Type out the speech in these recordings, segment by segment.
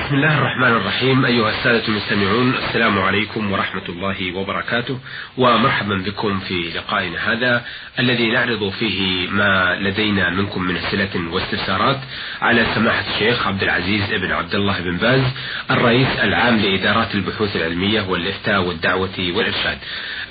بسم الله الرحمن الرحيم. أيها السادة المستمعون السلام عليكم ورحمة الله وبركاته. ومرحبا بكم في لقائنا هذا الذي نعرض فيه ما لدينا منكم من أسئلة واستفسارات على سماحة الشيخ عبد العزيز بن عبد الله بن باز الرئيس العام لإدارات البحوث العلمية والإفتاء والدعوة والإرشاد.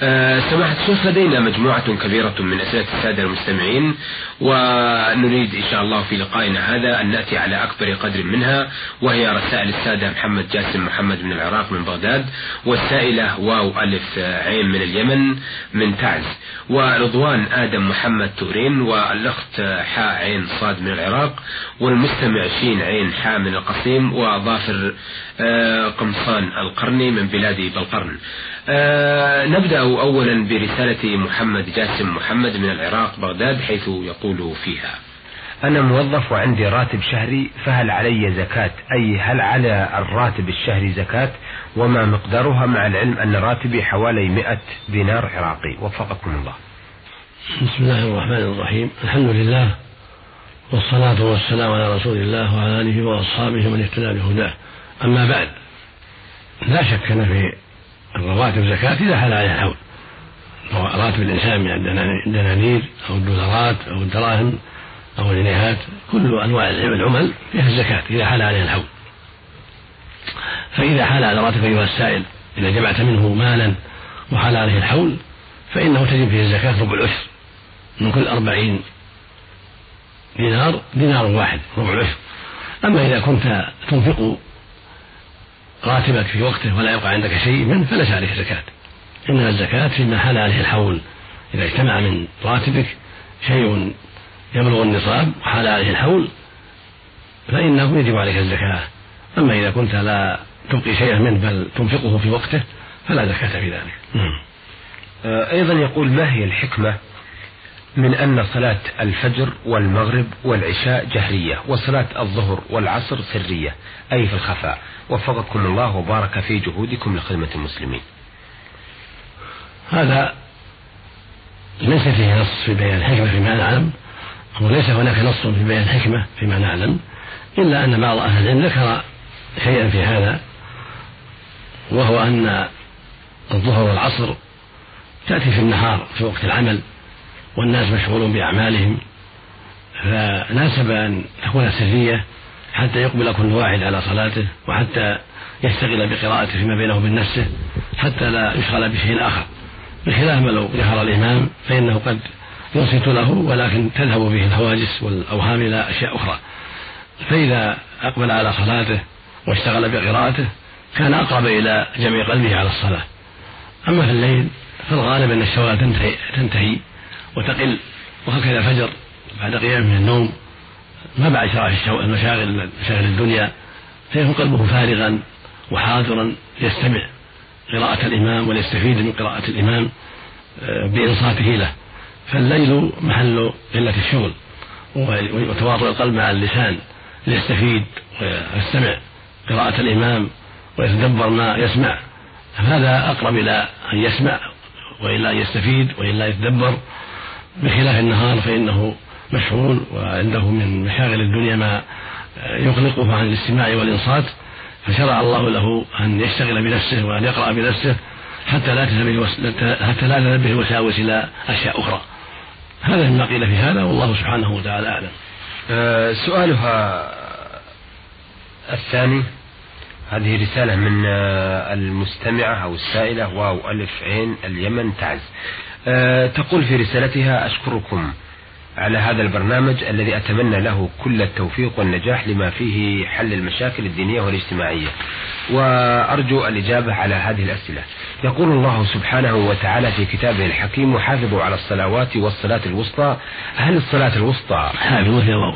أه سماحة الشيخ لدينا مجموعة كبيرة من أسئلة السادة المستمعين ونريد إن شاء الله في لقائنا هذا أن نأتي على أكبر قدر منها وهي رسائل السادة محمد جاسم محمد من العراق من بغداد والسائلة واو ألف عين من اليمن من تعز ورضوان آدم محمد تورين والأخت حاء عين صاد من العراق والمستمع شين عين حاء من القصيم وظافر قمصان القرني من بلاد بلقرن. نبدأ أولا برسالة محمد جاسم محمد من العراق بغداد حيث يقول فيها أنا موظف وعندي راتب شهري فهل علي زكاة؟ أي هل على الراتب الشهري زكاة؟ وما مقدارها؟ مع العلم أن راتبي حوالي مئة دينار عراقي. وفقكم الله. بسم الله الرحمن الرحيم. الحمد لله والصلاة والسلام على رسول الله وعلى آله وأصحابه من اهتدى بهداه. أما بعد لا شك أن في الرواتب زكاة إذا حل عليها الحول. راتب الإنسان من الدنانير أو الدولارات أو الدراهم أو الجنيهات كل أنواع العمل فيها الزكاة إذا حال عليها الحول. فإذا حال على راتب أيها السائل إذا جمعت منه مالا وحال عليه الحول فإنه تجب فيه الزكاة ربع العشر من كل أربعين دينار دينار واحد ربع العشر. أما إذا كنت تنفق راتبك في وقته ولا يقع عندك شيء منه فليس عليك زكاة إنما الزكاة فيما حال عليه الحول. إذا اجتمع من راتبك شيء يبلغ النصاب وحال عليه الحول فإنه يجب عليك الزكاة. أما إذا كنت لا تبقي شيئا منه بل تنفقه في وقته فلا زكاة في ذلك. نعم. آه، أيضا يقول ما هي الحكمة من أن صلاة الفجر والمغرب والعشاء جهرية وصلاة الظهر والعصر سرية؟ أي في الخفاء. وفقكم الله وبارك في جهودكم لخدمة المسلمين. هذا ليس فيه نص في بيان الحكمة فيما نعلم وليس هناك نص في بيان الحكمة فيما نعلم إلا أن بعض أهل العلم ذكر شيئا في هذا وهو أن الظهر والعصر تأتي في النهار في وقت العمل والناس مشغولون بأعمالهم فناسب أن تكون سرية حتى يقبل كل واحد على صلاته وحتى يشتغل بقراءته فيما بينه وبين نفسه حتى لا يشغل بشيء آخر. بخلاف ما لو جهر الإمام فإنه قد ينصت له ولكن تذهب به الهواجس والأوهام إلى أشياء أخرى. فإذا أقبل على صلاته واشتغل بقراءته كان أقرب إلى جمع قلبه على الصلاة. أما في الليل فالغالب أن الشوائب تنتهي, تنتهي وتقل وهكذا الفجر بعد قيامه من النوم. ما بعد شرع المشاغل مشاغل الدنيا فيكون قلبه فارغا وحاضرا يستمع قراءة الإمام وليستفيد من قراءة الإمام آه، بإنصاته له. فالليل محل قلة الشغل وتواطؤ القلب مع اللسان ليستفيد ويستمع قراءة الإمام ويتدبر ما يسمع. هذا أقرب إلى أن يسمع وإلا أن يستفيد وإلا يتدبر. بخلاف النهار فإنه مشغول وعنده من مشاغل الدنيا ما يقلقه عن الاستماع والإنصات. فشرع الله له أن يشتغل بنفسه وأن يقرأ بنفسه حتى لا تنبه حتى لا تنبه الوساوس إلى أشياء أخرى. هذا مما قيل في هذا والله سبحانه وتعالى أعلم. أه سؤالها الثاني هذه رسالة من آه، المستمعة أو السائلة واو ألف عين اليمن تعز. أه تقول في رسالتها أشكركم على هذا البرنامج الذي أتمنى له كل التوفيق والنجاح لما فيه حل المشاكل الدينية والاجتماعية. وأرجو الإجابة على هذه الأسئلة. يقول الله سبحانه وتعالى في كتابه الحكيم وحافظوا على الصلوات والصلاة الوسطى. هل الصلاة الوسطى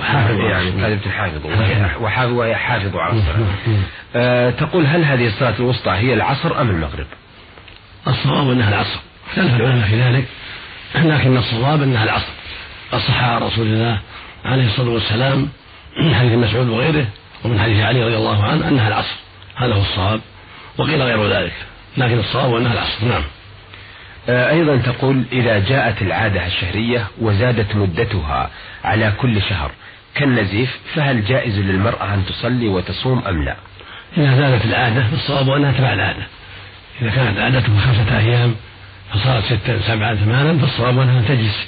حافظوا يعني كلمة حافظوا وحافظوا حافظوا على الصلاة. أه تقول هل هذه الصلاة الوسطى هي العصر أم المغرب؟ الصواب أنها العصر. اختلف العلماء في ذلك لكن الصواب أنها العصر. الصحة عن رسول الله عليه الصلاة والسلام من حديث مسعود وغيره ومن حديث علي رضي الله عنه أنها العصر. هذا هو الصواب وقيل غير ذلك. لكن الصواب أنها العصر. نعم. آه، أيضا تقول إذا جاءت العادة الشهرية وزادت مدتها على كل شهر كالنزيف فهل جائز للمرأة أن تصلي وتصوم أم لا؟ إذا زادت العادة فالصواب أنها تبع العادة. إذا كانت عادته خمسة أيام فصارت ستا سبعة ثمانا فالصواب أنها تجلس.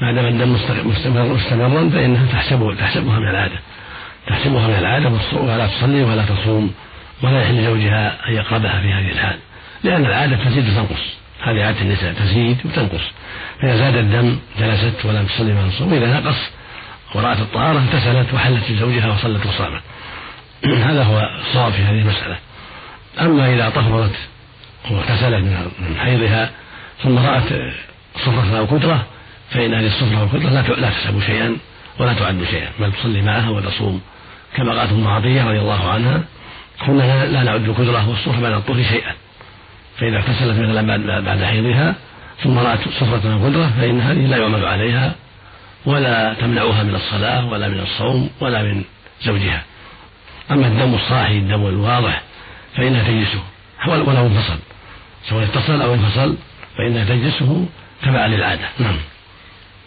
ما دام الدم مستمر مستمرا فإنها تحسبه تحسبها من العادة. تحسبها من العادة ولا تصلي ولا تصوم. ولا يحل زوجها أن يقربها في هذه الحال. لأن العادة تزيد وتنقص. هذه عادة النساء تزيد وتنقص. فإذا زاد الدم جلست ولم تصلي ولا تصوم وإذا نقص ورأت الطهارة اغتسلت وحلت لزوجها وصلت وصامت هذا هو الصواب في هذه المسألة. أما إذا طهرت واغتسلت من حيضها ثم رأت صفرة أو كدرة فإن هذه الصفرة والكدرة لا لا تحسب شيئا ولا تعد شيئا. بل تصلي معها وتصوم. كما قالت أم عطية رضي الله عنها كنا لا نعد الكدرة والصفرة بعد الطهر شيئا. فإذا اغتسلت مثلا بعد حيضها ثم رأت صفرة أو كدرة فإن هذه لا يعمل عليها ولا تمنعها من الصلاة ولا من الصوم ولا من زوجها. أما الدم الصاحي الدم الواضح فإنها تجلسه ولو انفصل. سواء اتصل أو انفصل فإنها تجلسه تبعا للعادة. نعم.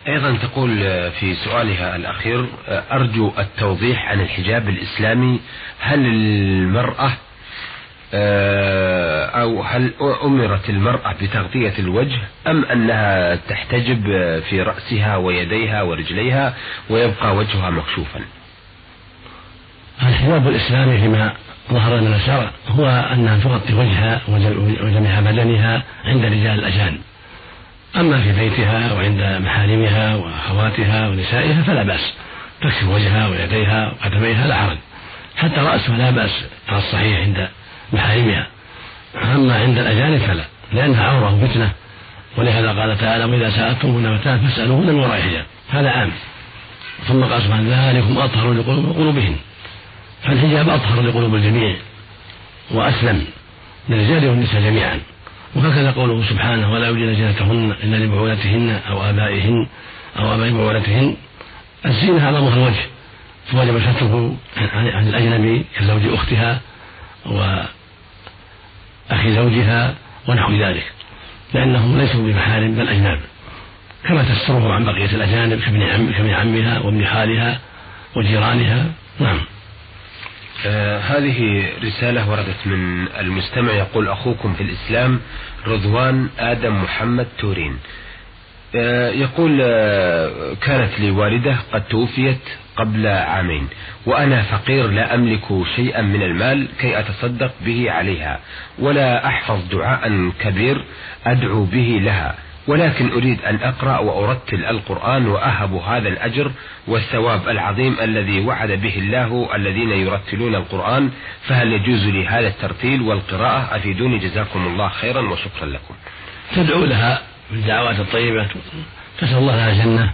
أيضا تقول في سؤالها الأخير أرجو التوضيح عن الحجاب الإسلامي. هل المرأة آه، أو هل أمرت المرأة بتغطية الوجه أم أنها تحتجب في رأسها ويديها ورجليها ويبقى وجهها مكشوفا؟ الحجاب الإسلامي فيما ظهر من الشرع هو أنها تغطي وجهها وجميع بدنها عند رجال الأجانب أما في بيتها وعند محارمها وأخواتها ونسائها فلا بأس. تكشف وجهها ويديها وقدميها لا حرج. حتى رأسها لا بأس على الصحيح عند محارمها. أما عند الأجانب فلا لأنها عورة وفتنة. ولهذا قال تعالى وإذا سألتموهن متاعا فاسألوهن من وراء حجاب. هذا عام. ثم قال سبحانه ذلكم أطهر لقلوبهن. فالحجاب أطهر لقلوب الجميع وأسلم للرجال والنساء جميعا. وهكذا قوله سبحانه ولا يبدين زينتهن إلا لبعولتهن أو آبائهن أو آباء بعولتهن. الزينة على ظهر الوجه فوجب ستره عن الأجنبي كزوج أختها وأخي زوجها ونحو ذلك لأنهم ليسوا بمحارم بل أجناب. كما تستره عن بقية الأجانب كابن عم كابن عمها وابن خالها وجيرانها. نعم. آه هذه رسالة وردت من المستمع يقول أخوكم في الإسلام رضوان آدم محمد تورين. آه يقول آه كانت لي والدة قد توفيت قبل عامين وأنا فقير لا أملك شيئا من المال كي أتصدق به عليها ولا أحفظ دعاء كبير أدعو به لها ولكن أريد أن أقرأ وأرتل القرآن وأهب هذا الأجر والثواب العظيم الذي وعد به الله الذين يرتلون القرآن فهل يجوز لي هذا الترتيل والقراءة؟ أفيدوني جزاكم الله خيرا وشكرا لكم. تدعو لها بالدعوات الطيبة. تسأل الله لها الجنة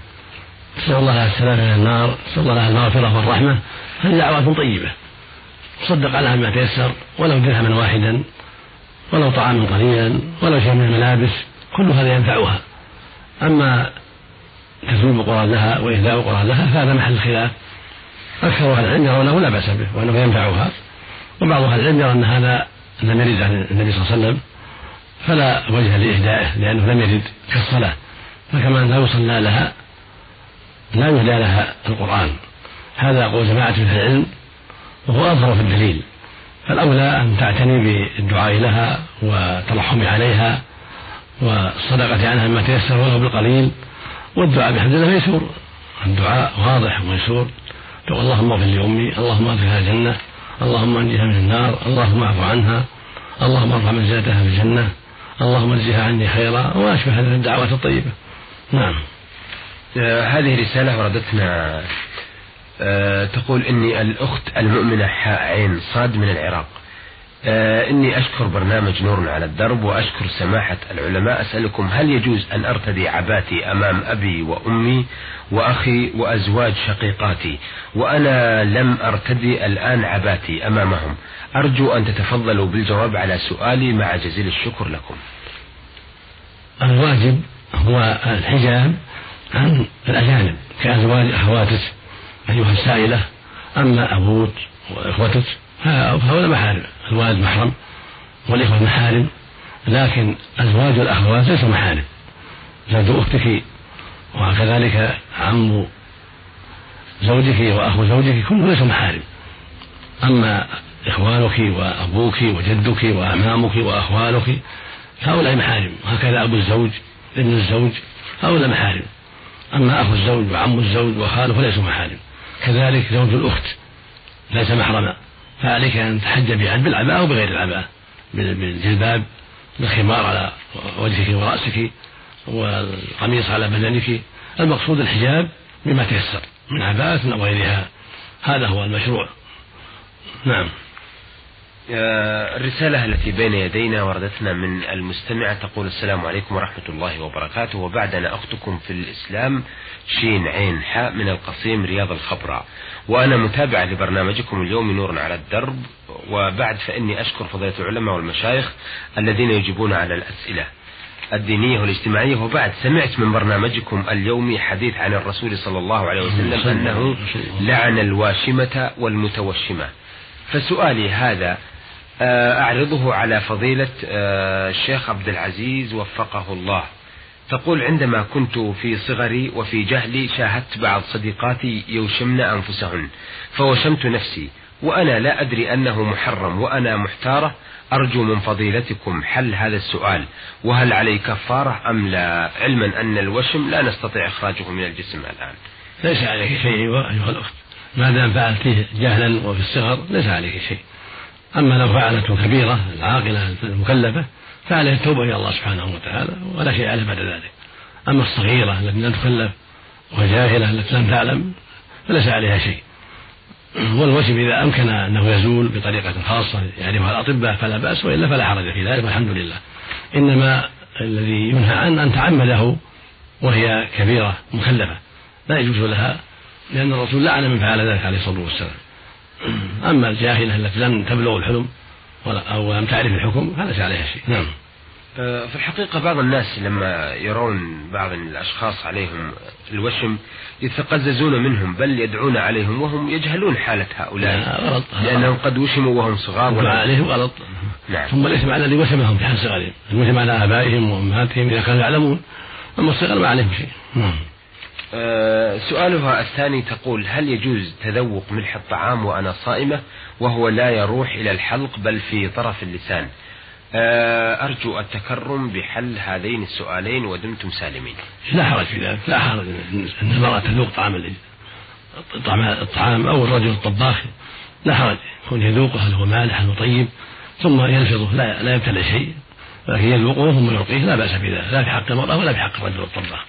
تسأل الله لها السلامة من النار تسأل الله لها المغفرة والرحمة. هذه دعوات طيبة. تصدق عليها بما تيسر ولو درهما واحدا ولو طعاما قليلا ولو شيء من الملابس. كل هذا ينفعها. أما تسليم القرآن لها وإهداء القرآن لها فهذا محل خلاف. أكثر أهل العلم يرونه لا بأس به وأنه ينفعها. وبعض أهل العلم يرى أن هذا لم يرد عن النبي صلى الله عليه وسلم. فلا وجه لإهدائه لأنه لم يرد كالصلاة فكما لا يصلى لها لا يهدى لها القرآن. هذا قول جماعة من العلم وهو أظهر في الدليل. فالأولى أن تعتني بالدعاء لها والترحم عليها. والصدقة عنها مما تيسر ولو بالقليل والدعاء بحمد الله ميسور. الدعاء واضح وميسور. تقول اللهم اغفر لأمي اللهم ادخلها الجنة اللهم انجها من النار اللهم اعف عنها اللهم ارفع منزلتها في الجنة اللهم اجزها عني خيرا وما أشبه هذه الدعوات الطيبة. نعم. آه هذه رسالة وردتنا. آه تقول إني الأخت المؤمنة حاء عين صاد من العراق. إني أشكر برنامج نور على الدرب وأشكر سماحة العلماء. أسألكم هل يجوز أن أرتدي عباتي أمام أبي وأمي وأخي وأزواج شقيقاتي وأنا لم أرتدي الآن عباتي أمامهم؟ أرجو أن تتفضلوا بالجواب على سؤالي مع جزيل الشكر لكم. الواجب هو الحجاب عن الأجانب كأزواج أخواتك أيها السائلة أما أبوك وإخوتك. فهؤلاء محارم الوالد محرم والإخوة محارم لكن أزواج الأخوات ليسوا محارم. زوج أختك وكذلك عم زوجك وأخو زوجك كلهم ليسوا محارم. أما إخوانك وأبوك وجدك وأمامك وأخوالك هؤلاء محارم. وهكذا أبو الزوج ابن الزوج هؤلاء محارم. أما أخو الزوج وعم الزوج وخاله فليسوا محارم. كذلك زوج الأخت ليس محرما. فعليك أن تحجبي عنه بالعباءة أو بغير العباءة. بالجلباب بالخمار على وجهك ورأسك والقميص على بدنك. المقصود الحجاب بما تيسر من عباءة أو غيرها. هذا هو المشروع. نعم. الرسالة التي بين يدينا وردتنا من المستمعة تقول السلام عليكم ورحمة الله وبركاته. وبعد أنا أختكم في الإسلام شين عين حاء من القصيم رياض الخبراء وأنا متابعة لبرنامجكم اليوم نور على الدرب. وبعد فإني أشكر فضيلة العلماء والمشايخ الذين يجيبون على الأسئلة الدينية والاجتماعية. وبعد سمعت من برنامجكم اليومي حديث عن الرسول صلى الله عليه وسلم أنه لعن الواشمة والمتوشمة. فسؤالي هذا آه، أعرضه على فضيلة آه، الشيخ عبد العزيز وفقه الله. تقول عندما كنت في صغري وفي جهلي شاهدت بعض صديقاتي يوشمن أنفسهن فوشمت نفسي وأنا لا أدري أنه محرم وأنا محتارة. أرجو من فضيلتكم حل هذا السؤال. وهل علي كفارة أم لا؟ علما أن الوشم لا نستطيع إخراجه من الجسم الآن. ليس عليك شيء أيها الأخت. ما دام فعلته جهلا وفي الصغر ليس عليك شيء. أما لو فعلته كبيرة العاقلة المكلفة فعليه التوبة إلى الله سبحانه وتعالى ولا شيء عليه بعد ذلك. أما الصغيرة التي لم تكلف وجاهلة التي لم تعلم فليس عليها شيء. والوجب إذا أمكن أنه يزول بطريقة خاصة يعرفها الأطباء فلا بأس وإلا فلا حرج في ذلك والحمد لله. إنما الذي ينهى عنه أن تعمده وهي كبيرة مكلفة لا يجوز لها لأن الرسول لعن من فعل ذلك عليه الصلاة والسلام. أما الجاهلة التي لم تبلغ الحلم أو لم تعرف الحكم فليس عليها شيء. نعم. آه، في الحقيقة بعض الناس لما يرون بعض الأشخاص عليهم الوشم يتقززون منهم بل يدعون عليهم وهم يجهلون حالة هؤلاء. غلط. لأنهم قد وشموا وهم صغار ولا عليهم غلط. نعم. ثم ليس معنى الذي وشمهم في حال صغرهم الوشم على آبائهم وأمهاتهم إذا كانوا يعلمون أما الصغر ما عليهم شيء. نعم. سؤالها الثاني تقول هل يجوز تذوق ملح الطعام وأنا صائمة وهو لا يروح إلى الحلق بل في طرف اللسان؟ آه، أرجو التكرم بحل هذين السؤالين ودمتم سالمين. لا حرج في ذلك لا حرج أن المرأة تذوق طعام الطعام أو الرجل الطباخ لا حرج. يكون يذوقه هل هو مالح هل طيب ثم يلفظه لا لا يبتلع شيء لكن يذوقه ثم يلقيه لا بأس بذلك. لا في حق المرأة ولا في حق الرجل الطباخ.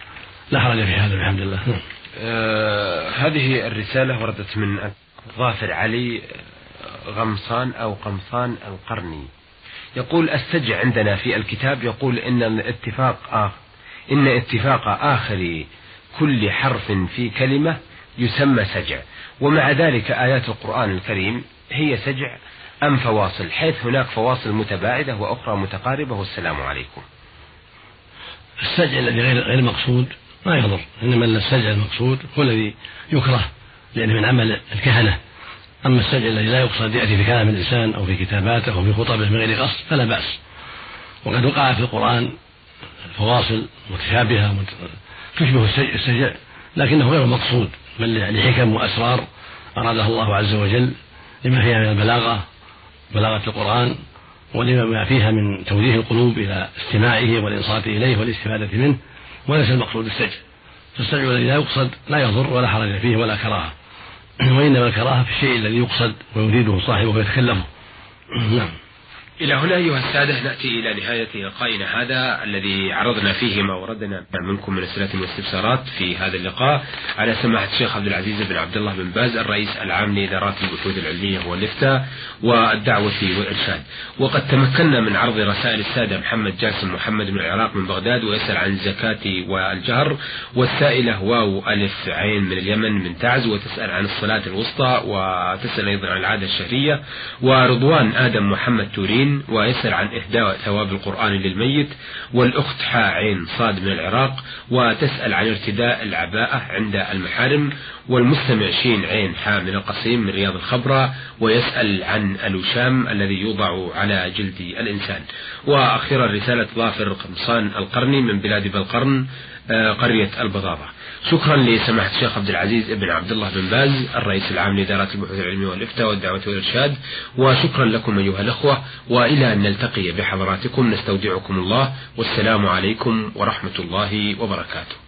لا حرج في هذا الحمد لله. آه هذه الرسالة وردت من ظافر علي غمصان أو قمصان القرني. يقول السجع عندنا في الكتاب. يقول إن الاتفاق آخر إن اتفاق آخر كل حرف في كلمة يسمى سجع. ومع ذلك آيات القرآن الكريم هي سجع أم فواصل حيث هناك فواصل متباعدة وأخرى متقاربة. والسلام عليكم. السجع الذي غير غير مقصود ما يضر إنما السجع المقصود هو الذي يكره لأنه من عمل الكهنة. أما السجع الذي لا يقصد يأتي في كلام الإنسان أو في كتاباته أو في خطبه من غير قصد فلا بأس. وقد وقع في القرآن فواصل متشابهة تشبه السجع لكنه غير مقصود بل لحكم وأسرار أرادها الله عز وجل لما فيها من البلاغة بلاغة القرآن ولما فيها من توجيه القلوب إلى استماعه والإنصات إليه والاستفادة منه. وليس المقصود السجع فالسجع الذي لا يقصد لا يضر ولا حرج فيه ولا كراهة. وإنما الكراهة في الشيء الذي يقصد ويريده صاحبه ويتكلفه نعم. إلى هنا أيها السادة نأتي إلى نهاية لقائنا هذا الذي عرضنا فيه ما وردنا منكم من أسئلة واستفسارات في هذا اللقاء. على سماحة الشيخ عبد العزيز بن عبد الله بن باز الرئيس العام لإدارات البحوث العلمية والإفتاء والدعوة والإرشاد. وقد تمكنا من عرض رسائل السادة محمد جاسم محمد من العراق من بغداد ويسأل عن الزكاة والجهر والسائلة واو ألف عين من اليمن من تعز وتسأل عن الصلاة الوسطى وتسأل أيضا عن العادة الشهرية. ورضوان آدم محمد تورين ويسأل عن إهداء ثواب القرآن للميت والأخت حاء عين صاد من العراق وتسأل عن ارتداء العباءة عند المحارم والمستمع شين عين حا من القصيم من رياض الخبرة ويسأل عن الوشام الذي يوضع على جلد الإنسان. وأخيرا رسالة ظافر قمصان القرني من بلاد بلقرن آه، قرية البضاضة. شكرا لسماحة الشيخ عبد العزيز ابن عبد الله بن باز الرئيس العام لإدارات البحوث العلمية والإفتاء والدعوة والإرشاد. وشكرا لكم أيها الأخوة وإلى أن نلتقي بحضراتكم. نستودعكم الله. والسلام عليكم ورحمة الله وبركاته.